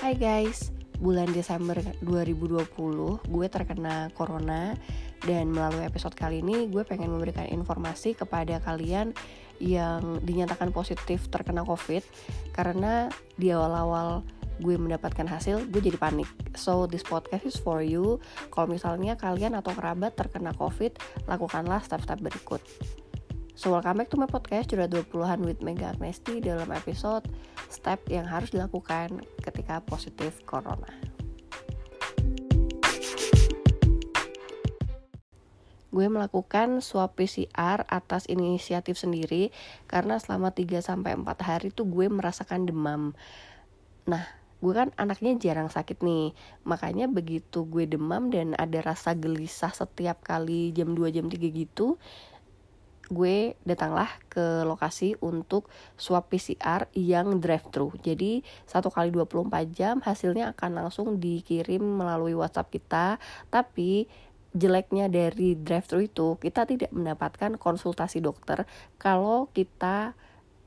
Hai guys, bulan Desember 2020 gue terkena corona. Dan melalui episode kali ini gue pengen memberikan informasi kepada kalian yang dinyatakan positif terkena covid. Karena di awal-awal gue mendapatkan hasil gue jadi panik. So this podcast is for you. Kalau misalnya kalian atau kerabat terkena covid lakukanlah step-step berikut So welcome back to my podcast Curhat 20-an with Mega Agnesti dalam episode step yang harus dilakukan ketika positif corona. Gue melakukan swab PCR atas inisiatif sendiri karena selama 3-4 hari tuh gue merasakan demam. Nah, gue kan anaknya jarang sakit nih makanya begitu gue demam dan ada rasa gelisah setiap kali jam 2 jam 3 gitu gue datanglah ke lokasi untuk swab PCR yang drive thru. Jadi satu kali 24 jam hasilnya akan langsung dikirim melalui WhatsApp kita. Tapi jeleknya dari drive thru itu kita tidak mendapatkan konsultasi dokter kalau kita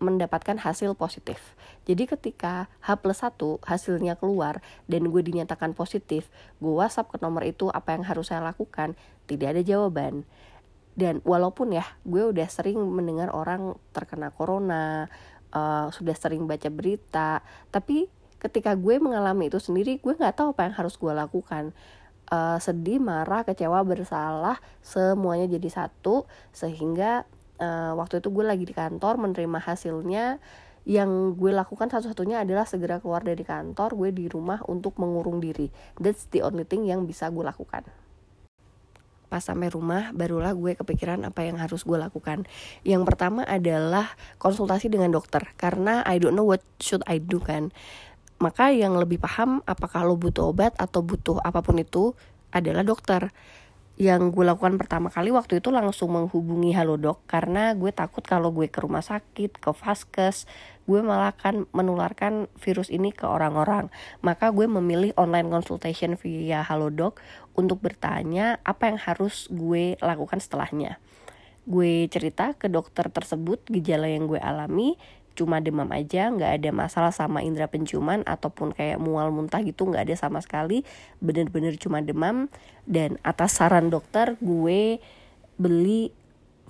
mendapatkan hasil positif. Jadi ketika H plus 1 hasilnya keluar dan gue dinyatakan positif, gue WhatsApp ke nomor itu apa yang harus saya lakukan, tidak ada jawaban dan walaupun ya gue udah sering mendengar orang terkena corona uh, sudah sering baca berita tapi ketika gue mengalami itu sendiri gue nggak tahu apa yang harus gue lakukan. Uh, sedih marah kecewa bersalah semuanya jadi satu sehingga uh, waktu itu gue lagi di kantor menerima hasilnya. Yang gue lakukan satu-satunya adalah segera keluar dari kantor gue di rumah untuk mengurung diri. That's the only thing yang bisa gue lakukan pas sampai rumah barulah gue kepikiran apa yang harus gue lakukan. Yang pertama adalah konsultasi dengan dokter karena I don't know what should I do kan. Maka yang lebih paham apakah lo butuh obat atau butuh apa pun itu adalah dokter yang gue lakukan pertama kali waktu itu langsung menghubungi Halodoc karena gue takut kalau gue ke rumah sakit, ke vaskes, gue malah akan menularkan virus ini ke orang-orang. Maka gue memilih online consultation via Halodoc untuk bertanya apa yang harus gue lakukan setelahnya. Gue cerita ke dokter tersebut gejala yang gue alami, cuma demam aja nggak ada masalah sama indera penciuman ataupun kayak mual muntah gitu nggak ada sama sekali bener-bener cuma demam dan atas saran dokter gue beli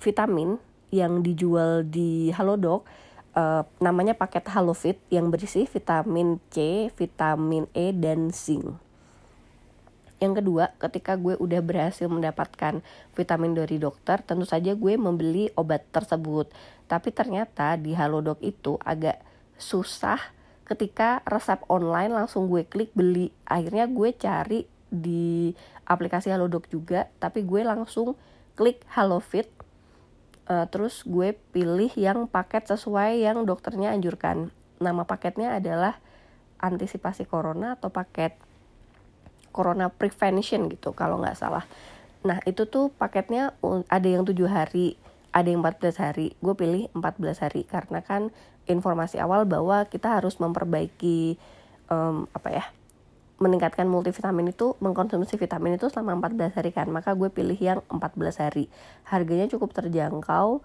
vitamin yang dijual di Halodoc uh, namanya paket Halofit yang berisi vitamin C, vitamin E dan zinc yang kedua, ketika gue udah berhasil mendapatkan vitamin dari dokter, tentu saja gue membeli obat tersebut. Tapi ternyata di Halodoc itu agak susah ketika resep online langsung gue klik beli. Akhirnya gue cari di aplikasi Halodoc juga, tapi gue langsung klik Halofit. Uh, terus gue pilih yang paket sesuai yang dokternya anjurkan. Nama paketnya adalah antisipasi corona atau paket corona prevention gitu kalau nggak salah nah itu tuh paketnya ada yang tujuh hari ada yang 14 hari gue pilih 14 hari karena kan informasi awal bahwa kita harus memperbaiki um, apa ya meningkatkan multivitamin itu mengkonsumsi vitamin itu selama 14 hari kan? Maka gue pilih yang 14 hari. Harganya cukup terjangkau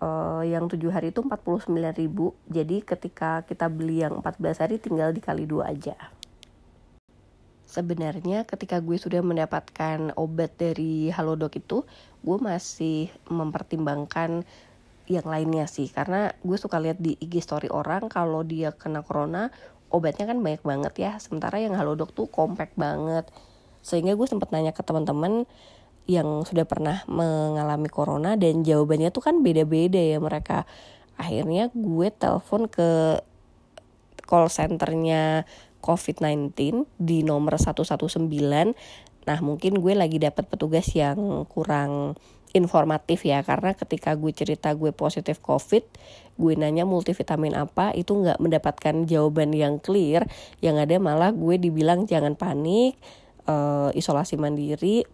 uh, yang tujuh hari itu 49.000 jadi ketika kita beli yang 14 hari tinggal dikali dua aja. Sebenarnya ketika gue sudah mendapatkan obat dari Halodoc itu gue masih mempertimbangkan yang lainnya sih. Karena gue suka lihat di IG story orang kalau dia kena corona obatnya kan banyak banget ya. Sementara yang Halodoc tuh compact banget. Sehingga gue sempat nanya ke teman-teman yang sudah pernah mengalami corona dan jawabannya tuh kan beda-beda ya mereka. Akhirnya gue telepon ke call centernya COVID-19 di nomor 119. Nah, mungkin gue lagi dapat petugas yang kurang informatif ya karena ketika gue cerita gue positif covid gue nanya multivitamin apa itu nggak mendapatkan jawaban yang clear. Yang ada malah gue dibilang jangan panik uh, isolasi mandiri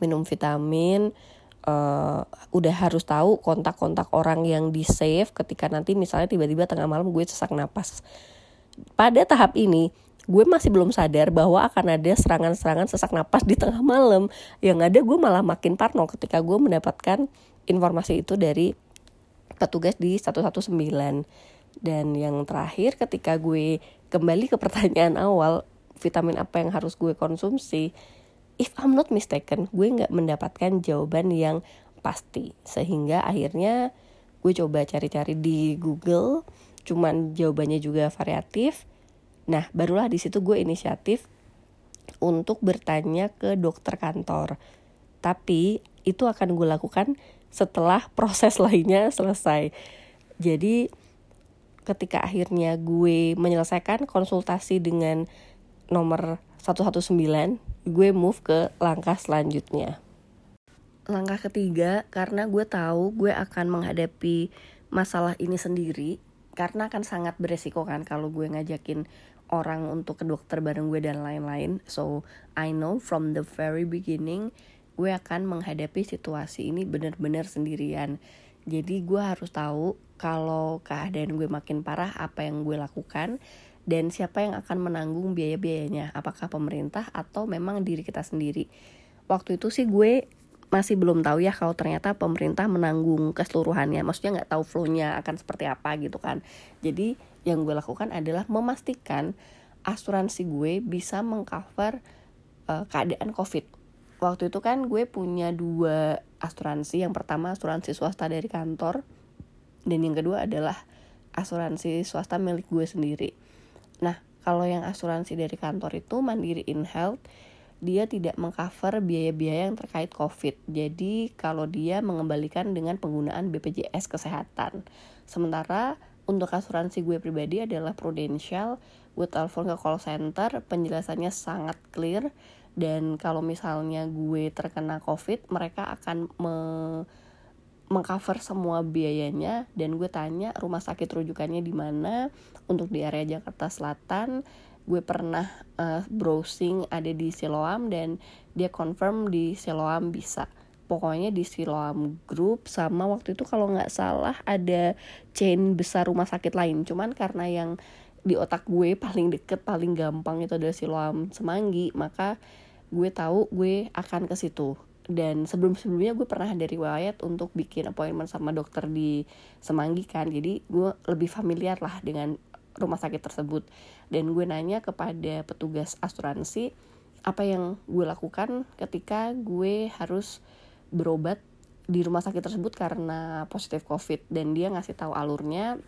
minum vitamin uh, udah harus tahu kontak-kontak orang yang di save ketika nanti misalnya tiba-tiba tengah malam gue sesak napas. Pada tahap ini gue masih belum sadar bahwa akan ada serangan-serangan sesak napas di tengah malam. Yang ada gue malah makin parno ketika gue mendapatkan informasi itu dari petugas di 119. Dan yang terakhir ketika gue kembali ke pertanyaan awal vitamin apa yang harus gue konsumsi if I'm not mistaken gue nggak mendapatkan jawaban yang pasti sehingga akhirnya gue coba cari-cari di Google cuman jawabannya juga variatif nah barulah di situ gue inisiatif untuk bertanya ke dokter kantor tapi itu akan gue lakukan setelah proses lainnya selesai. Jadi ketika akhirnya gue menyelesaikan konsultasi dengan nomor 119, gue move ke langkah selanjutnya. Langkah ketiga, karena gue tahu gue akan menghadapi masalah ini sendiri, karena akan sangat beresiko kan kalau gue ngajakin orang untuk ke dokter bareng gue dan lain-lain. So, I know from the very beginning, gue akan menghadapi situasi ini bener-bener sendirian. Jadi gue harus tahu kalau keadaan gue makin parah apa yang gue lakukan dan siapa yang akan menanggung biaya-biayanya. Apakah pemerintah atau memang diri kita sendiri. Waktu itu sih gue masih belum tahu ya kalau ternyata pemerintah menanggung keseluruhannya. Maksudnya nggak tahu flownya akan seperti apa gitu kan. Jadi yang gue lakukan adalah memastikan asuransi gue bisa mengcover uh, keadaan covid waktu itu kan gue punya dua asuransi yang pertama asuransi swasta dari kantor dan yang kedua adalah asuransi swasta milik gue sendiri nah kalau yang asuransi dari kantor itu Mandiri In Health dia tidak mengcover biaya-biaya yang terkait COVID. Jadi kalau dia mengembalikan dengan penggunaan BPJS kesehatan. Sementara untuk asuransi gue pribadi adalah Prudential. Gue telepon ke call center, penjelasannya sangat clear. Dan kalau misalnya gue terkena covid mereka akan me mengcover semua biayanya. Dan gue tanya rumah sakit rujukannya di mana? Untuk di area Jakarta Selatan. Gue pernah uh, browsing ada di Siloam dan dia confirm di Siloam bisa pokoknya di Siloam Group sama waktu itu kalau nggak salah ada chain besar rumah sakit lain. Cuman karena yang di otak gue paling deket paling gampang itu adalah Siloam Semanggi maka gue tahu gue akan ke situ. Dan sebelum sebelumnya gue pernah dari riwayat untuk bikin appointment sama dokter di Semanggi kan. Jadi gue lebih familiar lah dengan rumah sakit tersebut. Dan gue nanya kepada petugas asuransi apa yang gue lakukan ketika gue harus berobat di rumah sakit tersebut karena positif covid. Dan dia ngasih tahu alurnya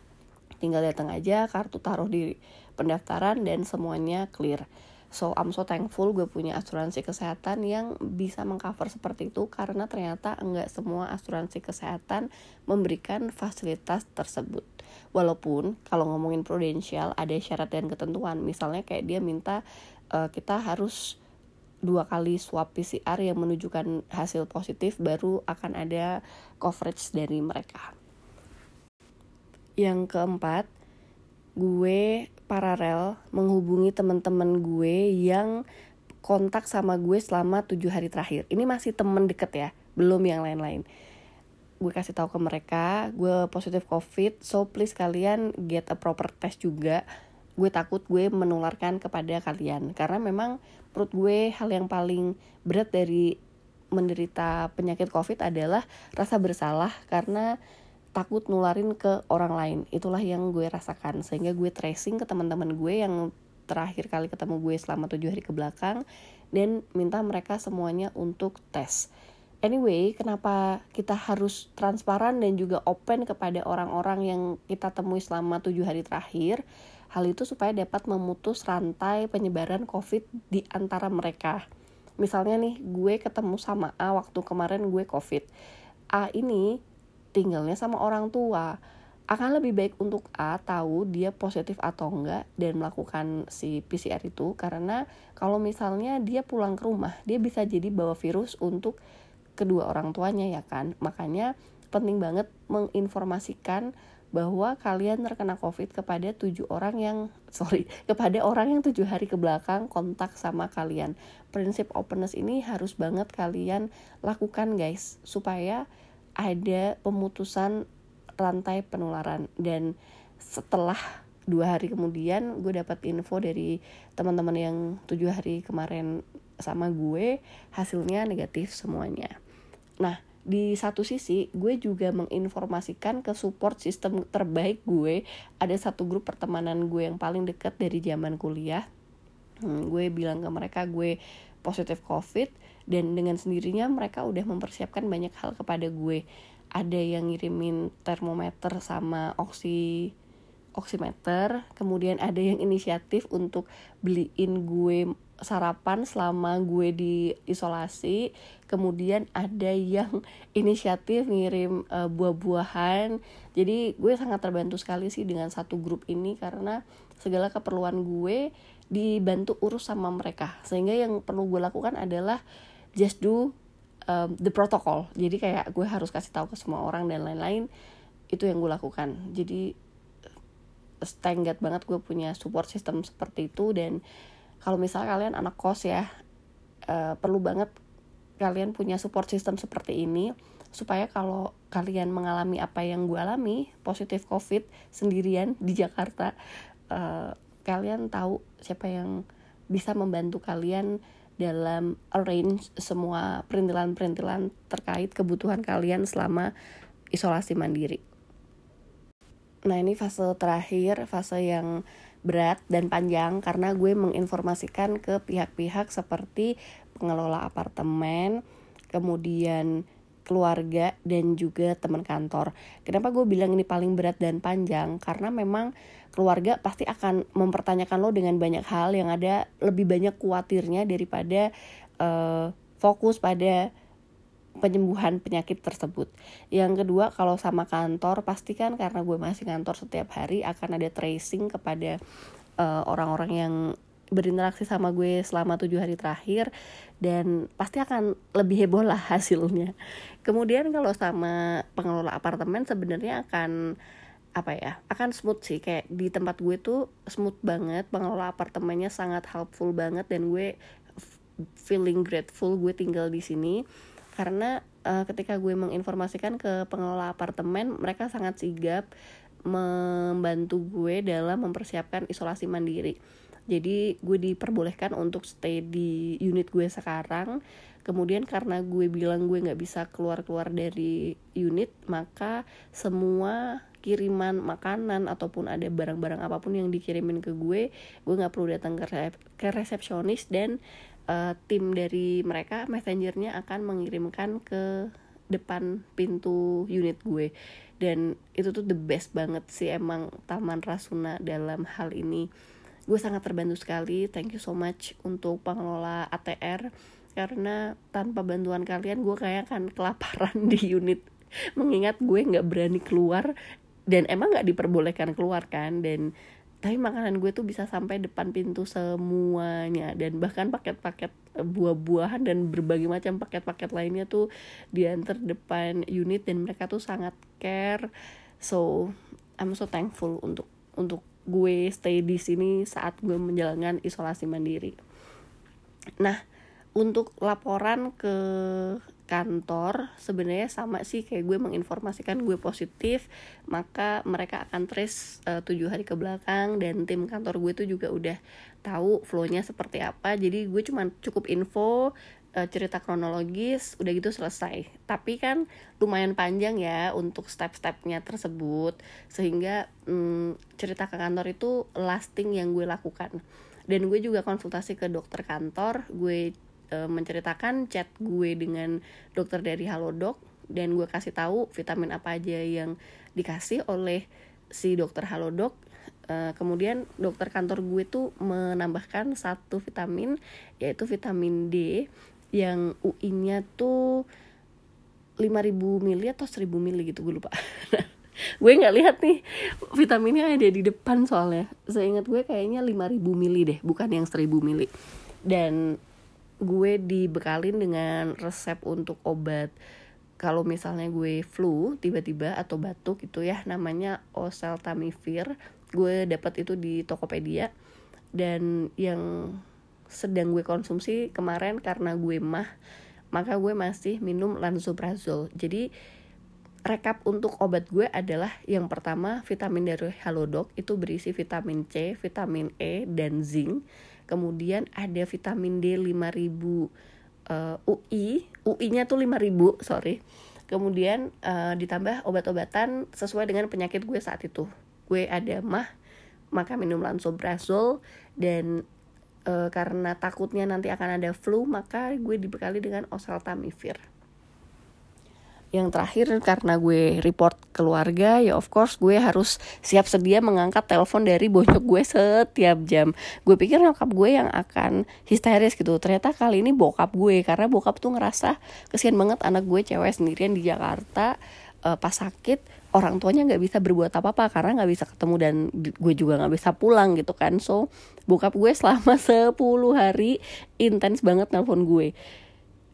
tinggal datang aja kartu taruh di pendaftaran dan semuanya clear. So I'm so thankful gue punya asuransi kesehatan yang bisa mengcover seperti itu karena ternyata enggak semua asuransi kesehatan memberikan fasilitas tersebut. Walaupun kalau ngomongin prudensial ada syarat dan ketentuan, misalnya kayak dia minta uh, kita harus dua kali swab PCR yang menunjukkan hasil positif baru akan ada coverage dari mereka. Yang keempat, gue paralel menghubungi teman-teman gue yang kontak sama gue selama tujuh hari terakhir. Ini masih temen deket ya, belum yang lain-lain. Gue kasih tahu ke mereka, gue positif covid, so please kalian get a proper test juga. Gue takut gue menularkan kepada kalian karena memang perut gue hal yang paling berat dari menderita penyakit covid adalah rasa bersalah karena takut nularin ke orang lain. Itulah yang gue rasakan. Sehingga gue tracing ke teman-teman gue yang terakhir kali ketemu gue selama tujuh hari ke belakang dan minta mereka semuanya untuk tes. Anyway kenapa kita harus transparan dan juga open kepada orang-orang yang kita temui selama tujuh hari terakhir hal itu supaya dapat memutus rantai penyebaran covid di antara mereka. Misalnya nih gue ketemu sama A waktu kemarin gue covid. A ini tinggalnya sama orang tua. Akan lebih baik untuk A tahu dia positif atau enggak dan melakukan si PCR itu karena kalau misalnya dia pulang ke rumah dia bisa jadi bawa virus untuk kedua orang tuanya ya kan? Makanya penting banget menginformasikan bahwa kalian terkena covid kepada tujuh orang yang sorry kepada orang yang tujuh hari ke belakang kontak sama kalian. Prinsip openness ini harus banget kalian lakukan guys supaya ada pemutusan rantai penularan. Dan setelah dua hari kemudian gue dapat info dari teman-teman yang tujuh hari kemarin sama gue hasilnya negatif semuanya. Nah di satu sisi gue juga menginformasikan ke support sistem terbaik gue ada satu grup pertemanan gue yang paling dekat dari zaman kuliah. Hmm, gue bilang ke mereka gue positif covid dan dengan sendirinya mereka udah mempersiapkan banyak hal kepada gue. Ada yang ngirimin termometer sama oksi oximeter kemudian ada yang inisiatif untuk beliin gue sarapan selama gue di isolasi kemudian ada yang inisiatif ngirim uh, buah-buahan. Jadi gue sangat terbantu sekali sih dengan satu grup ini karena segala keperluan gue dibantu urus sama mereka. Sehingga yang perlu gue lakukan adalah just do um, the protocol. Jadi kayak gue harus kasih tahu ke semua orang dan lain-lain itu yang gue lakukan. Jadi stengat banget gue punya support system seperti itu dan kalau misalnya kalian anak kos ya uh, perlu banget kalian punya support system seperti ini supaya kalau kalian mengalami apa yang gue alami positif covid sendirian di Jakarta uh, kalian tahu siapa yang bisa membantu kalian dalam arrange semua perintilan-perintilan terkait kebutuhan kalian selama isolasi mandiri. Nah ini fase terakhir, fase yang berat dan panjang karena gue menginformasikan ke pihak-pihak seperti pengelola apartemen, kemudian keluarga dan juga teman kantor. Kenapa gue bilang ini paling berat dan panjang? Karena memang keluarga pasti akan mempertanyakan lo dengan banyak hal yang ada lebih banyak khawatirnya daripada uh, fokus pada penyembuhan penyakit tersebut. Yang kedua, kalau sama kantor, pastikan karena gue masih kantor setiap hari akan ada tracing kepada eh, orang-orang uh, yang berinteraksi sama gue selama tujuh hari terakhir dan pasti akan lebih heboh lah hasilnya. Kemudian kalau sama pengelola apartemen sebenarnya akan apa ya akan smooth sih kayak di tempat gue tuh smooth banget pengelola apartemennya sangat helpful banget dan gue feeling grateful gue tinggal di sini karena uh, ketika gue menginformasikan ke pengelola apartemen mereka sangat sigap membantu gue dalam mempersiapkan isolasi mandiri. Jadi gue diperbolehkan untuk stay di unit gue sekarang. Kemudian karena gue bilang gue nggak bisa keluar keluar dari unit maka semua kiriman makanan ataupun ada barang-barang apa pun yang dikirimin ke gue gue nggak perlu datang ke resepsionis dan uh, tim dari mereka messengernya akan mengirimkan ke depan pintu unit gue. Dan itu tuh the best banget sih emang Taman Rasuna dalam hal ini. Gue sangat terbantu sekali thank you so much untuk pengelola ATR karena tanpa bantuan kalian gue kayak akan kelaparan di unit. Mengingat gue nggak berani keluar dan emang nggak diperbolehkan keluar kan. Dan tapi makanan gue tuh bisa sampai depan pintu semuanya. Dan bahkan paket-paket eh, buah-buahan dan berbagai macam paket-paket lainnya tuh diantar depan unit. Dan mereka tuh sangat care. So I'm so thankful untuk untuk gue stay di sini saat gue menjalankan isolasi mandiri. Nah untuk laporan ke kantor sebenarnya sama sih kayak gue menginformasikan gue positif maka mereka akan trace uh, tujuh hari ke belakang dan tim kantor gue tuh juga udah tahu flownya seperti apa. Jadi gue cuma cukup info uh, cerita kronologis udah gitu selesai. Tapi kan lumayan panjang ya untuk step-stepnya tersebut sehingga um, cerita ke kantor itu lasting yang gue lakukan. Dan gue juga konsultasi ke dokter kantor gue e, menceritakan chat gue dengan dokter dari Halodoc dan gue kasih tahu vitamin apa aja yang dikasih oleh si dokter Halodoc. E, kemudian dokter kantor gue tuh menambahkan satu vitamin yaitu vitamin D yang UI-nya tuh 5000 mili atau 1000 mili gitu gue lupa. Gue nggak lihat nih vitaminnya ada di depan soalnya. Saya ingat gue kayaknya 5000 mili deh bukan yang 1000 mili. Dan gue dibekalin dengan resep untuk obat. Kalau misalnya gue flu tiba-tiba atau batuk gitu ya namanya oseltamivir gue dapat itu di Tokopedia. Dan yang sedang gue konsumsi kemarin karena gue mah maka gue masih minum lansoprazole. Jadi rekap untuk obat gue adalah yang pertama vitamin dari Halodoc itu berisi vitamin C, vitamin E dan zinc kemudian ada vitamin D 5000 uh, UI UI-nya tuh 5000 sorry. Kemudian uh, ditambah obat-obatan sesuai dengan penyakit gue saat itu. Gue ada mah maka minum lansoprazol dan uh, karena takutnya nanti akan ada flu maka gue dibekali dengan oseltamivir yang terakhir karena gue report keluarga ya of course gue harus siap sedia mengangkat telepon dari bonyok gue setiap jam. Gue pikir nyokap gue yang akan histeris gitu. Ternyata kali ini bokap gue karena bokap tuh ngerasa kesian banget anak gue cewek sendirian di Jakarta uh, pas sakit orang tuanya nggak bisa berbuat apa apa karena nggak bisa ketemu dan gue juga nggak bisa pulang gitu kan. So bokap gue selama 10 hari intens banget nelfon gue.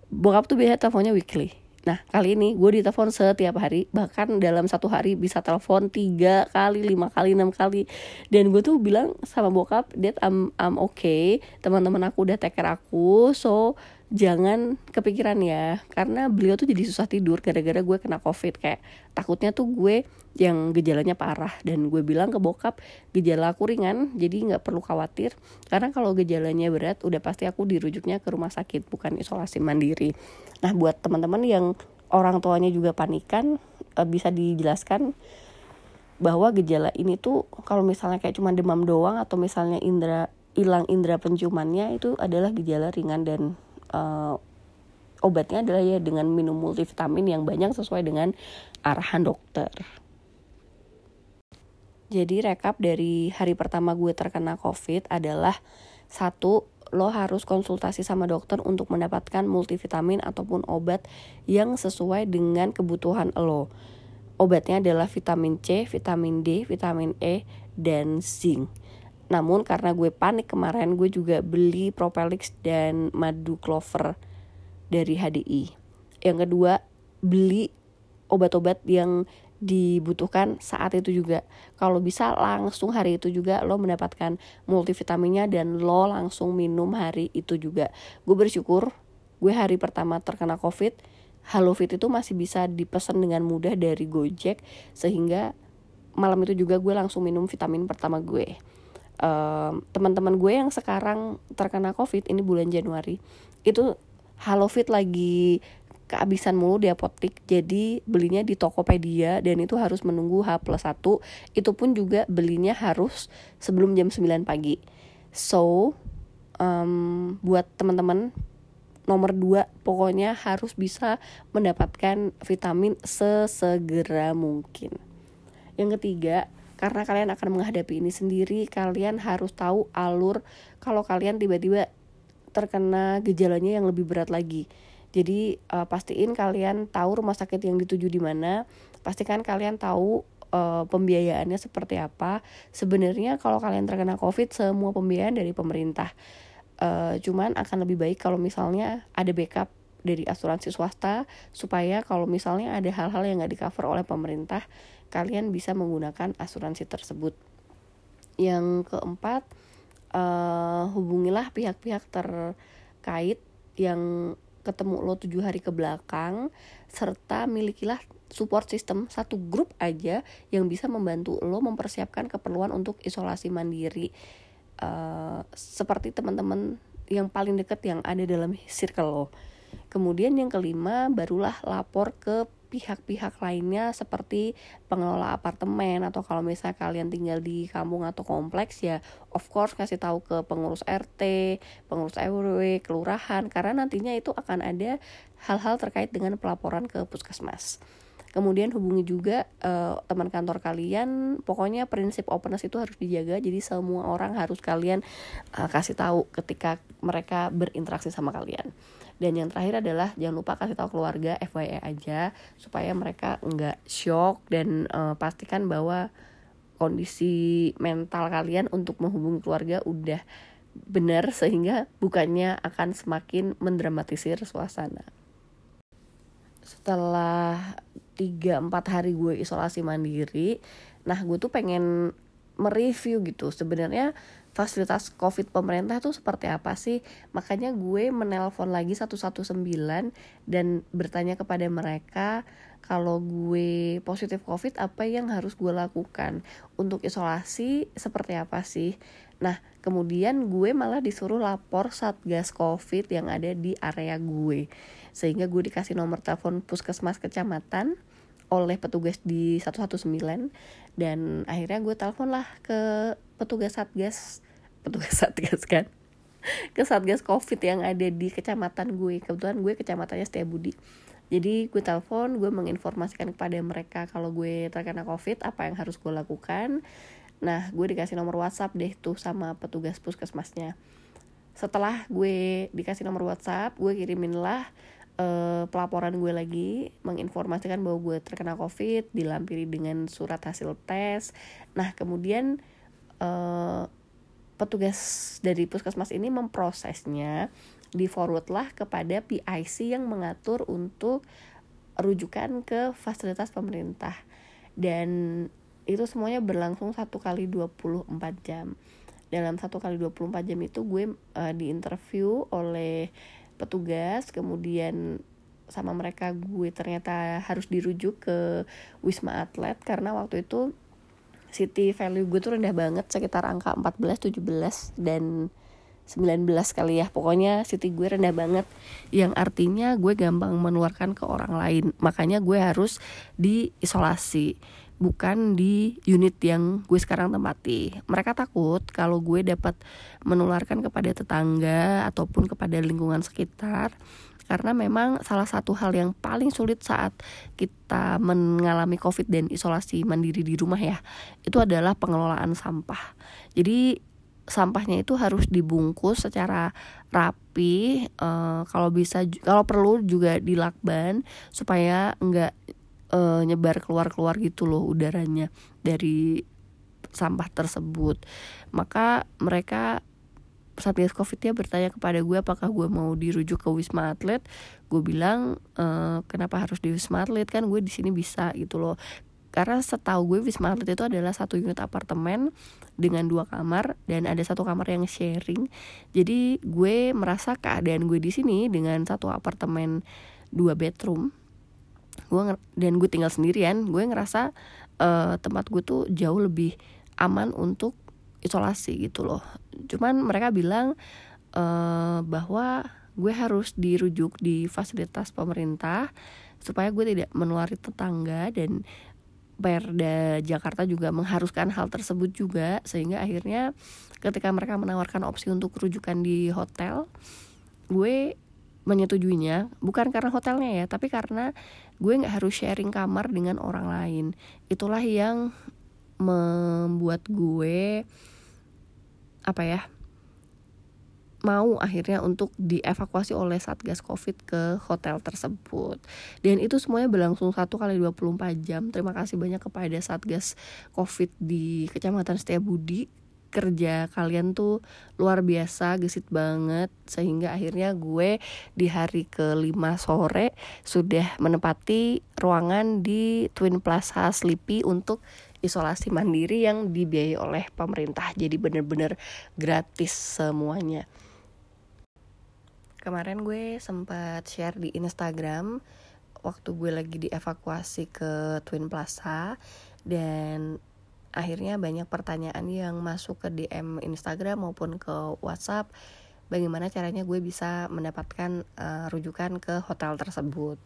Bokap tuh biasa teleponnya weekly Nah kali ini gue ditelepon setiap hari Bahkan dalam satu hari bisa telepon tiga kali, lima kali, enam kali. Dan gue tuh bilang sama bokap Dad I'm, I'm okay. Teman-teman aku udah take care aku So jangan kepikiran ya karena beliau tuh jadi susah tidur gara-gara gue kena covid. Kayak takutnya tuh gue yang gejalanya parah dan gue bilang ke bokap gejala aku ringan jadi nggak perlu khawatir. Karena kalau gejalanya berat udah pasti aku dirujuknya ke rumah sakit bukan isolasi mandiri. Nah buat teman-teman yang orang tuanya juga panikan eh, bisa dijelaskan bahwa gejala ini tuh kalau misalnya kayak cuma demam doang atau misalnya indera hilang indera penciumannya itu adalah gejala ringan dan uh, obatnya adalah ya dengan minum multivitamin yang banyak sesuai dengan arahan dokter. Jadi rekap dari hari pertama gue terkena COVID adalah satu lo harus konsultasi sama dokter untuk mendapatkan multivitamin ataupun obat yang sesuai dengan kebutuhan lo. Obatnya adalah vitamin C, vitamin D, vitamin E, dan zinc. Namun karena gue panik kemarin gue juga beli Propelix dan madu clover dari HDI. Yang kedua, beli obat-obat yang dibutuhkan saat itu juga. Kalau bisa langsung hari itu juga lo mendapatkan multivitaminnya dan lo langsung minum hari itu juga. Gue bersyukur gue hari pertama terkena covid, Halo Fit itu masih bisa dipesan dengan mudah dari Gojek sehingga malam itu juga gue langsung minum vitamin pertama gue teman-teman gue yang sekarang terkena covid ini bulan Januari itu Halofit lagi kehabisan mulu di apotik jadi belinya di Tokopedia dan itu harus menunggu H plus 1 itu pun juga belinya harus sebelum jam 9 pagi. So um, buat teman-teman nomor 2 pokoknya harus bisa mendapatkan vitamin sesegera mungkin. Yang ketiga karena kalian akan menghadapi ini sendiri kalian harus tahu alur kalau kalian tiba-tiba terkena gejalanya yang lebih berat lagi. Jadi uh, pastiin kalian tahu rumah sakit yang dituju di mana pastikan kalian tahu uh, pembiayaannya seperti apa. Sebenarnya kalau kalian terkena covid semua pembiayaan dari pemerintah. Uh, cuman akan lebih baik kalau misalnya ada backup dari asuransi swasta supaya kalau misalnya ada hal-hal yang nggak di cover oleh pemerintah kalian bisa menggunakan asuransi tersebut. Yang keempat, uh, hubungilah pihak-pihak terkait yang ketemu lo tujuh hari ke belakang serta milikilah support system satu grup aja yang bisa membantu lo mempersiapkan keperluan untuk isolasi mandiri uh, seperti teman-teman yang paling dekat yang ada dalam circle lo. Kemudian yang kelima barulah lapor ke pihak-pihak lainnya seperti pengelola apartemen atau kalau misalnya kalian tinggal di kampung atau kompleks ya of course kasih tahu ke pengurus RT, pengurus RW, kelurahan karena nantinya itu akan ada hal-hal terkait dengan pelaporan ke puskesmas. Kemudian hubungi juga uh, teman kantor kalian. Pokoknya prinsip openness itu harus dijaga. Jadi semua orang harus kalian uh, kasih tahu ketika mereka berinteraksi sama kalian dan yang terakhir adalah jangan lupa kasih tahu keluarga FYI aja supaya mereka nggak shock dan uh, pastikan bahwa kondisi mental kalian untuk menghubungi keluarga udah benar sehingga bukannya akan semakin mendramatisir suasana setelah 3-4 hari gue isolasi mandiri nah gue tuh pengen mereview gitu. Sebenarnya fasilitas covid pemerintah tuh seperti apa sih? Makanya gue menelpon lagi 119 dan bertanya kepada mereka kalau gue positif covid apa yang harus gue lakukan? Untuk isolasi seperti apa sih nah kemudian gue malah disuruh lapor satgas covid yang ada di area gue. Sehingga gue dikasih nomor telepon puskesmas kecamatan oleh petugas di 119 dan akhirnya gue telepon lah ke petugas satgas petugas satgas kan? Ke satgas covid yang ada di kecamatan gue. Kebetulan gue kecamatannya Budi jadi gue telepon gue menginformasikan kepada mereka kalau gue terkena covid apa yang harus gue lakukan nah gue dikasih nomor WhatsApp deh tuh sama petugas puskesmasnya. Setelah gue dikasih nomor WhatsApp gue kirimin lah uh, pelaporan gue lagi menginformasikan bahwa gue terkena covid dilampiri dengan surat hasil tes. Nah kemudian uh, petugas dari puskesmas ini memprosesnya di forward lah kepada PIC yang mengatur untuk rujukan ke fasilitas pemerintah. Dan itu semuanya berlangsung satu kali 24 jam. Dalam satu kali 24 jam itu gue uh, diinterview oleh petugas kemudian sama mereka gue ternyata harus dirujuk ke Wisma Atlet karena waktu itu city value gue tuh rendah banget sekitar angka 14 17 dan 19 kali ya. Pokoknya city gue rendah banget. Yang artinya gue gampang menularkan ke orang lain. Makanya gue harus diisolasi bukan di unit yang gue sekarang tempati. Mereka takut kalau gue dapat menularkan kepada tetangga ataupun kepada lingkungan sekitar karena memang salah satu hal yang paling sulit saat kita mengalami covid dan isolasi mandiri di rumah ya itu adalah pengelolaan sampah. Jadi sampahnya itu harus dibungkus secara rapi uh, kalau bisa kalau perlu juga dilakban supaya enggak uh, nyebar keluar-keluar gitu loh udaranya dari sampah tersebut. Maka mereka satgas covidnya bertanya kepada gue apakah gue mau dirujuk ke wisma atlet? Gue bilang e, kenapa harus di wisma atlet? Kan gue di sini bisa gitu loh. Karena setahu gue wisma atlet itu adalah satu unit apartemen dengan dua kamar dan ada satu kamar yang sharing. Jadi gue merasa keadaan gue di sini dengan satu apartemen dua bedroom gue dan gue tinggal sendirian gue ngerasa uh, tempat gue tuh jauh lebih aman untuk isolasi gitu loh. Cuman mereka bilang uh, bahwa gue harus dirujuk di fasilitas pemerintah supaya gue tidak menulari tetangga dan Perda Jakarta juga mengharuskan hal tersebut juga sehingga akhirnya ketika mereka menawarkan opsi untuk rujukan di hotel gue menyetujuinya bukan karena hotelnya ya tapi karena gue nggak harus sharing kamar dengan orang lain itulah yang membuat gue apa ya mau akhirnya untuk dievakuasi oleh Satgas Covid ke hotel tersebut. Dan itu semuanya berlangsung satu kali 24 jam. Terima kasih banyak kepada Satgas Covid di Kecamatan Setiabudi kerja kalian tuh luar biasa gesit banget. Sehingga akhirnya gue di hari kelima sore sudah menempati ruangan di Twin Plaza Sleepy untuk isolasi mandiri yang dibiayai oleh pemerintah. Jadi bener-bener gratis semuanya. Kemarin gue sempat share di Instagram waktu gue lagi dievakuasi ke Twin Plaza. Dan akhirnya banyak pertanyaan yang masuk ke DM Instagram maupun ke WhatsApp bagaimana caranya gue bisa mendapatkan uh, rujukan ke hotel tersebut.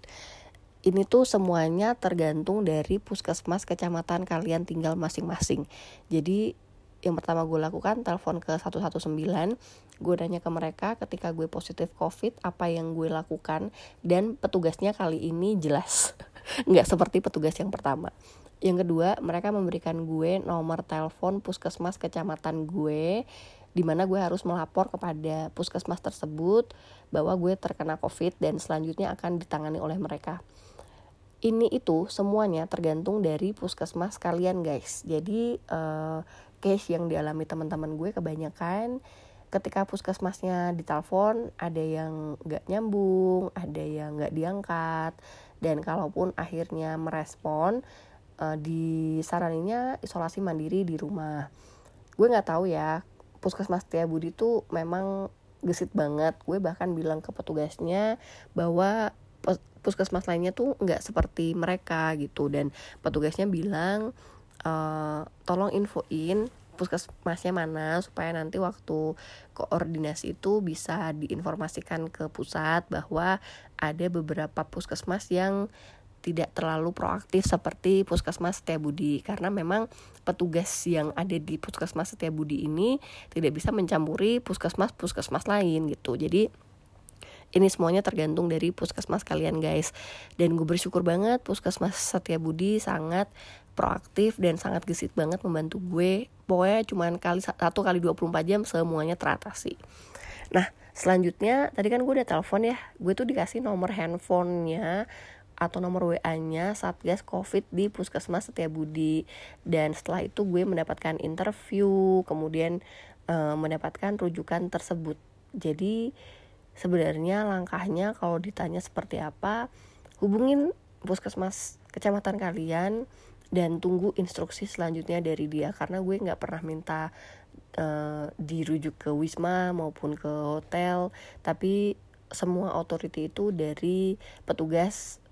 Ini tuh semuanya tergantung dari puskesmas kecamatan kalian tinggal masing-masing. Jadi yang pertama gue lakukan telepon ke 119 gue nanya ke mereka ketika gue positif covid apa yang gue lakukan dan petugasnya kali ini jelas. Nggak seperti petugas yang pertama yang kedua mereka memberikan gue nomor telepon puskesmas kecamatan gue di mana gue harus melapor kepada puskesmas tersebut bahwa gue terkena covid dan selanjutnya akan ditangani oleh mereka. Ini itu semuanya tergantung dari puskesmas kalian guys. Jadi uh, case yang dialami teman-teman gue kebanyakan ketika puskesmasnya ditelepon ada yang nggak nyambung ada yang nggak diangkat dan kalaupun akhirnya merespon uh, disaraninnya isolasi mandiri di rumah. Gue nggak tahu ya puskesmas Tia Budi tuh memang gesit banget. Gue bahkan bilang ke petugasnya bahwa puskesmas lainnya tuh nggak seperti mereka gitu. Dan petugasnya bilang uh, tolong infoin puskesmasnya mana supaya nanti waktu koordinasi itu bisa diinformasikan ke pusat bahwa ada beberapa puskesmas yang tidak terlalu proaktif seperti puskesmas Setiabudi. Karena memang petugas yang ada di puskesmas Setiabudi ini tidak bisa mencampuri puskesmas puskesmas lain gitu. Jadi ini semuanya tergantung dari puskesmas kalian guys. Dan gue bersyukur banget puskesmas Setiabudi sangat proaktif dan sangat gesit banget membantu gue. Pokoknya cuma kali satu kali 24 jam semuanya teratasi. Nah selanjutnya tadi kan gue udah telepon ya. Gue tuh dikasih nomor handphonenya atau nomor WA-nya Satgas Covid di Puskesmas Setiabudi. Dan setelah itu gue mendapatkan interview kemudian e, mendapatkan rujukan tersebut. Jadi sebenarnya langkahnya kalau ditanya seperti apa hubungin puskesmas kecamatan kalian dan tunggu instruksi selanjutnya dari dia. Karena gue nggak pernah minta uh, dirujuk ke wisma maupun ke hotel. Tapi semua authority itu dari petugas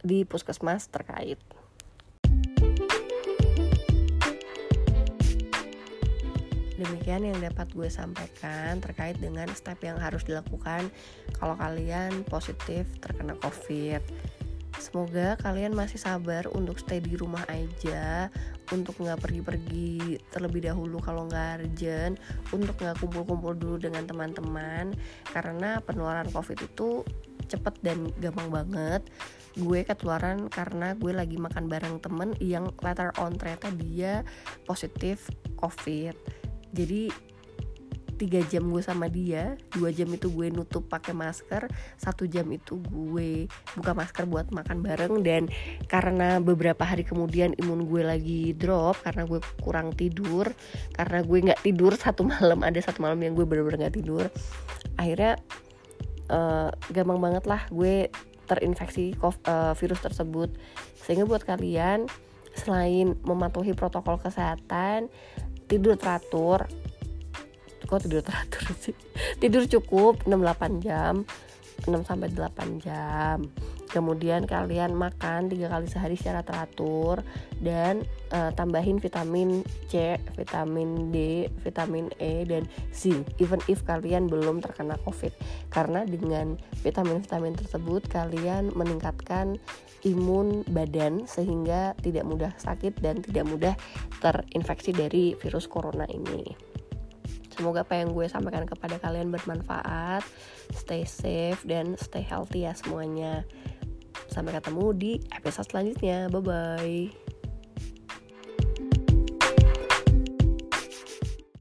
di puskesmas terkait. Demikian yang dapat gue sampaikan terkait dengan step yang harus dilakukan kalau kalian positif terkena COVID. Semoga kalian masih sabar untuk stay di rumah aja, untuk nggak pergi-pergi terlebih dahulu kalau nggak urgent, untuk nggak kumpul-kumpul dulu dengan teman-teman, karena penularan COVID itu cepet dan gampang banget. Gue ketularan karena gue lagi makan bareng temen yang later on ternyata dia positif COVID. Jadi tiga jam gue sama dia dua jam itu gue nutup pakai masker satu jam itu gue buka masker buat makan bareng dan karena beberapa hari kemudian imun gue lagi drop karena gue kurang tidur karena gue nggak tidur satu malam ada satu malam yang gue bener-bener nggak tidur akhirnya uh, gampang banget lah gue terinfeksi uh, virus tersebut. Sehingga buat kalian selain mematuhi protokol kesehatan tidur teratur kok tidur teratur sih? Tidur cukup 6-8 jam 6 sampai 8 jam. Kemudian kalian makan tiga kali sehari secara teratur dan uh, tambahin vitamin C, vitamin D, vitamin E dan zinc even if kalian belum terkena covid karena dengan vitamin-vitamin tersebut kalian meningkatkan imun badan sehingga tidak mudah sakit dan tidak mudah terinfeksi dari virus corona ini. Semoga apa yang gue sampaikan kepada kalian bermanfaat. Stay safe dan stay healthy ya semuanya. Sampai ketemu di episode selanjutnya. Bye bye.